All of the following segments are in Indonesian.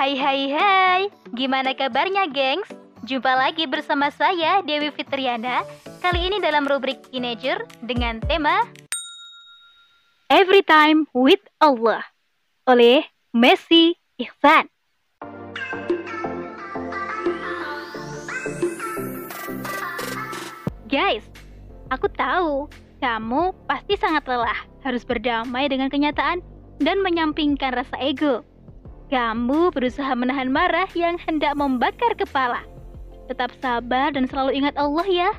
Hai hai hai, gimana kabarnya gengs? Jumpa lagi bersama saya Dewi Fitriana Kali ini dalam rubrik Teenager dengan tema Every Time with Allah oleh Messi Ihsan Guys, aku tahu kamu pasti sangat lelah harus berdamai dengan kenyataan dan menyampingkan rasa ego. Kamu berusaha menahan marah yang hendak membakar kepala. Tetap sabar dan selalu ingat Allah ya.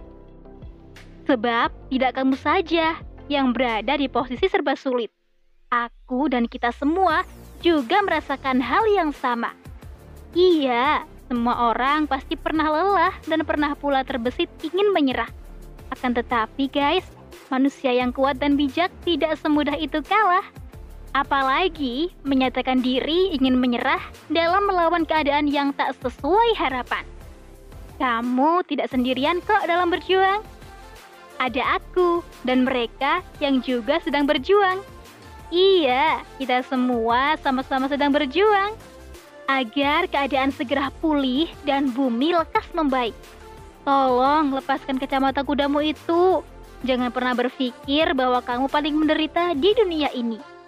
Sebab tidak kamu saja yang berada di posisi serba sulit. Aku dan kita semua juga merasakan hal yang sama. Iya, semua orang pasti pernah lelah dan pernah pula terbesit ingin menyerah. Akan tetapi guys, manusia yang kuat dan bijak tidak semudah itu kalah. Apalagi menyatakan diri ingin menyerah dalam melawan keadaan yang tak sesuai harapan. Kamu tidak sendirian kok dalam berjuang. Ada aku dan mereka yang juga sedang berjuang. Iya, kita semua sama-sama sedang berjuang agar keadaan segera pulih dan bumi lekas membaik. Tolong lepaskan kacamata kudamu itu. Jangan pernah berpikir bahwa kamu paling menderita di dunia ini.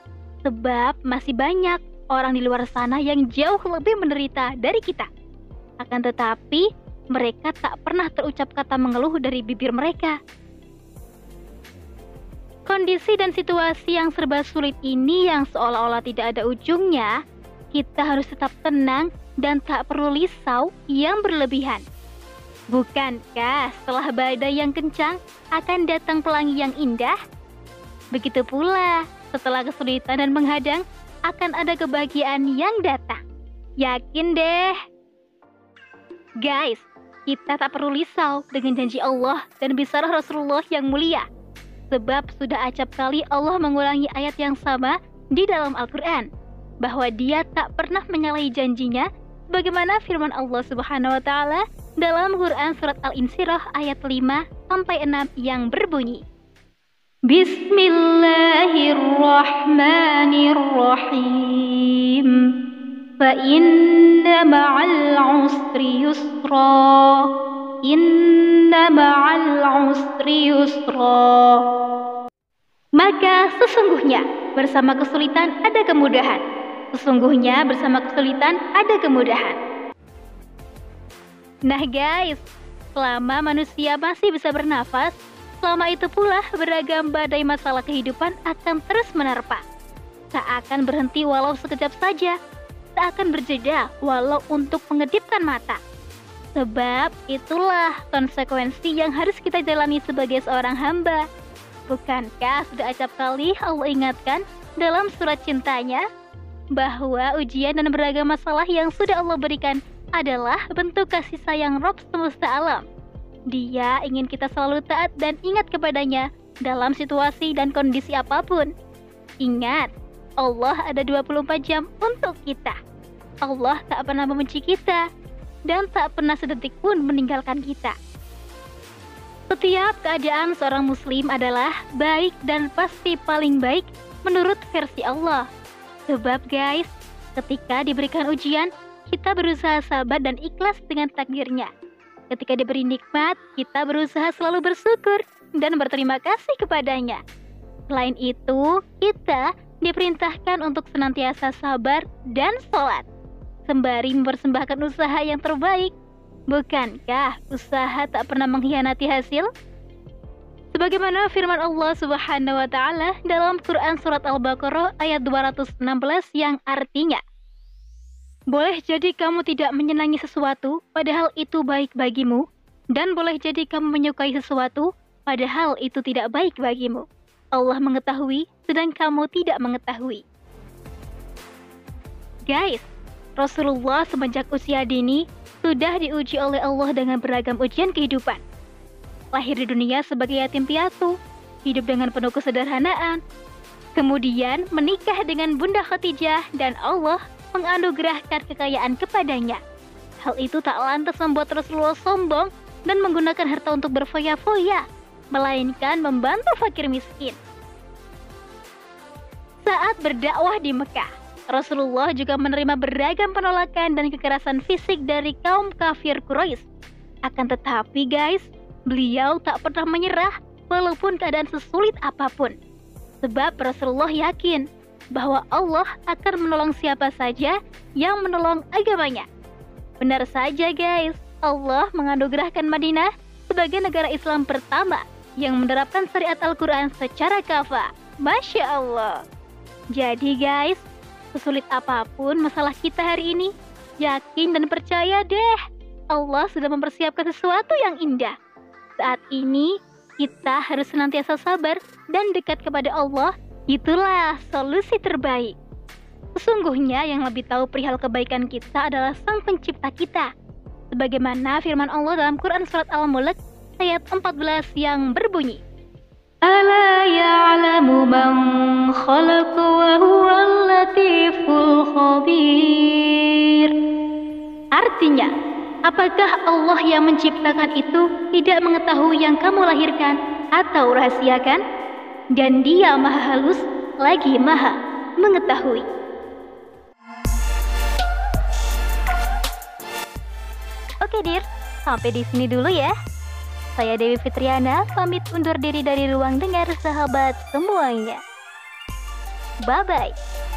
Sebab masih banyak orang di luar sana yang jauh lebih menderita dari kita. Akan tetapi, mereka tak pernah terucap kata mengeluh dari bibir mereka. Kondisi dan situasi yang serba sulit ini yang seolah-olah tidak ada ujungnya, kita harus tetap tenang dan tak perlu risau yang berlebihan. Bukankah setelah badai yang kencang akan datang pelangi yang indah? Begitu pula setelah kesulitan dan menghadang, akan ada kebahagiaan yang datang. Yakin deh. Guys, kita tak perlu risau dengan janji Allah dan bisalah Rasulullah yang mulia. Sebab sudah acap kali Allah mengulangi ayat yang sama di dalam Al-Quran. Bahwa dia tak pernah menyalahi janjinya bagaimana firman Allah Subhanahu wa taala dalam Quran surat Al-Insyirah ayat 5 sampai 6 yang berbunyi Bismillahirrahmanirrahim. Inna ma'al usri yusra. Inna ma'al usri yusra. Maka sesungguhnya bersama kesulitan ada kemudahan. Sesungguhnya bersama kesulitan ada kemudahan. Nah guys, selama manusia masih bisa bernafas, Selama itu pula, beragam badai masalah kehidupan akan terus menerpa. Tak akan berhenti walau sekejap saja, tak akan berjeda walau untuk mengedipkan mata. Sebab itulah konsekuensi yang harus kita jalani sebagai seorang hamba. Bukankah sudah acap kali Allah ingatkan dalam surat cintanya bahwa ujian dan beragam masalah yang sudah Allah berikan adalah bentuk kasih sayang Rob semesta alam. Dia ingin kita selalu taat dan ingat kepadanya dalam situasi dan kondisi apa pun. Ingat, Allah ada 24 jam untuk kita. Allah tak pernah membenci kita dan tak pernah sedetik pun meninggalkan kita. Setiap keadaan seorang muslim adalah baik dan pasti paling baik menurut versi Allah. Sebab guys, ketika diberikan ujian, kita berusaha sabar dan ikhlas dengan takdirnya. Ketika diberi nikmat, kita berusaha selalu bersyukur dan berterima kasih kepadanya. Selain itu, kita diperintahkan untuk senantiasa sabar dan sholat, sembari mempersembahkan usaha yang terbaik. Bukankah usaha tak pernah mengkhianati hasil? Sebagaimana firman Allah Subhanahu wa taala dalam Quran surat Al-Baqarah ayat 216 yang artinya boleh jadi kamu tidak menyenangi sesuatu, padahal itu baik bagimu, dan boleh jadi kamu menyukai sesuatu, padahal itu tidak baik bagimu. Allah mengetahui, sedang kamu tidak mengetahui. Guys, Rasulullah semenjak usia dini sudah diuji oleh Allah dengan beragam ujian kehidupan. Lahir di dunia sebagai yatim piatu, hidup dengan penuh kesederhanaan, kemudian menikah dengan Bunda Khadijah dan Allah menganugerahkan kekayaan kepadanya. Hal itu tak lantas membuat Rasulullah sombong dan menggunakan harta untuk berfoya-foya, melainkan membantu fakir miskin. Saat berdakwah di Mekah, Rasulullah juga menerima beragam penolakan dan kekerasan fisik dari kaum kafir Quraisy. Akan tetapi guys, beliau tak pernah menyerah walaupun keadaan sesulit apa pun. Sebab Rasulullah yakin bahwa Allah akan menolong siapa saja yang menolong agamanya. Benar saja guys, Allah menganugerahkan Madinah sebagai negara Islam pertama yang menerapkan syariat Al-Quran secara kafah. Masya Allah. Jadi guys, sesulit apa pun masalah kita hari ini, yakin dan percaya deh, Allah sudah mempersiapkan sesuatu yang indah. Saat ini, kita harus senantiasa sabar dan dekat kepada Allah, itulah solusi terbaik. Sesungguhnya yang lebih tahu perihal kebaikan kita adalah Sang Pencipta kita. Sebagaimana firman Allah dalam Quran Surat Al-Mulk ayat 14 yang berbunyi, Ala ya'lamu man khalaq Artinya, apakah Allah yang menciptakan itu tidak mengetahui yang kamu lahirkan atau rahasiakan? Dan dia maha halus lagi maha mengetahui. Oke, Dir. Sampai di sini dulu ya. Saya Dewi Fitriana, pamit undur diri dari ruang dengar sahabat semuanya. Bye-bye.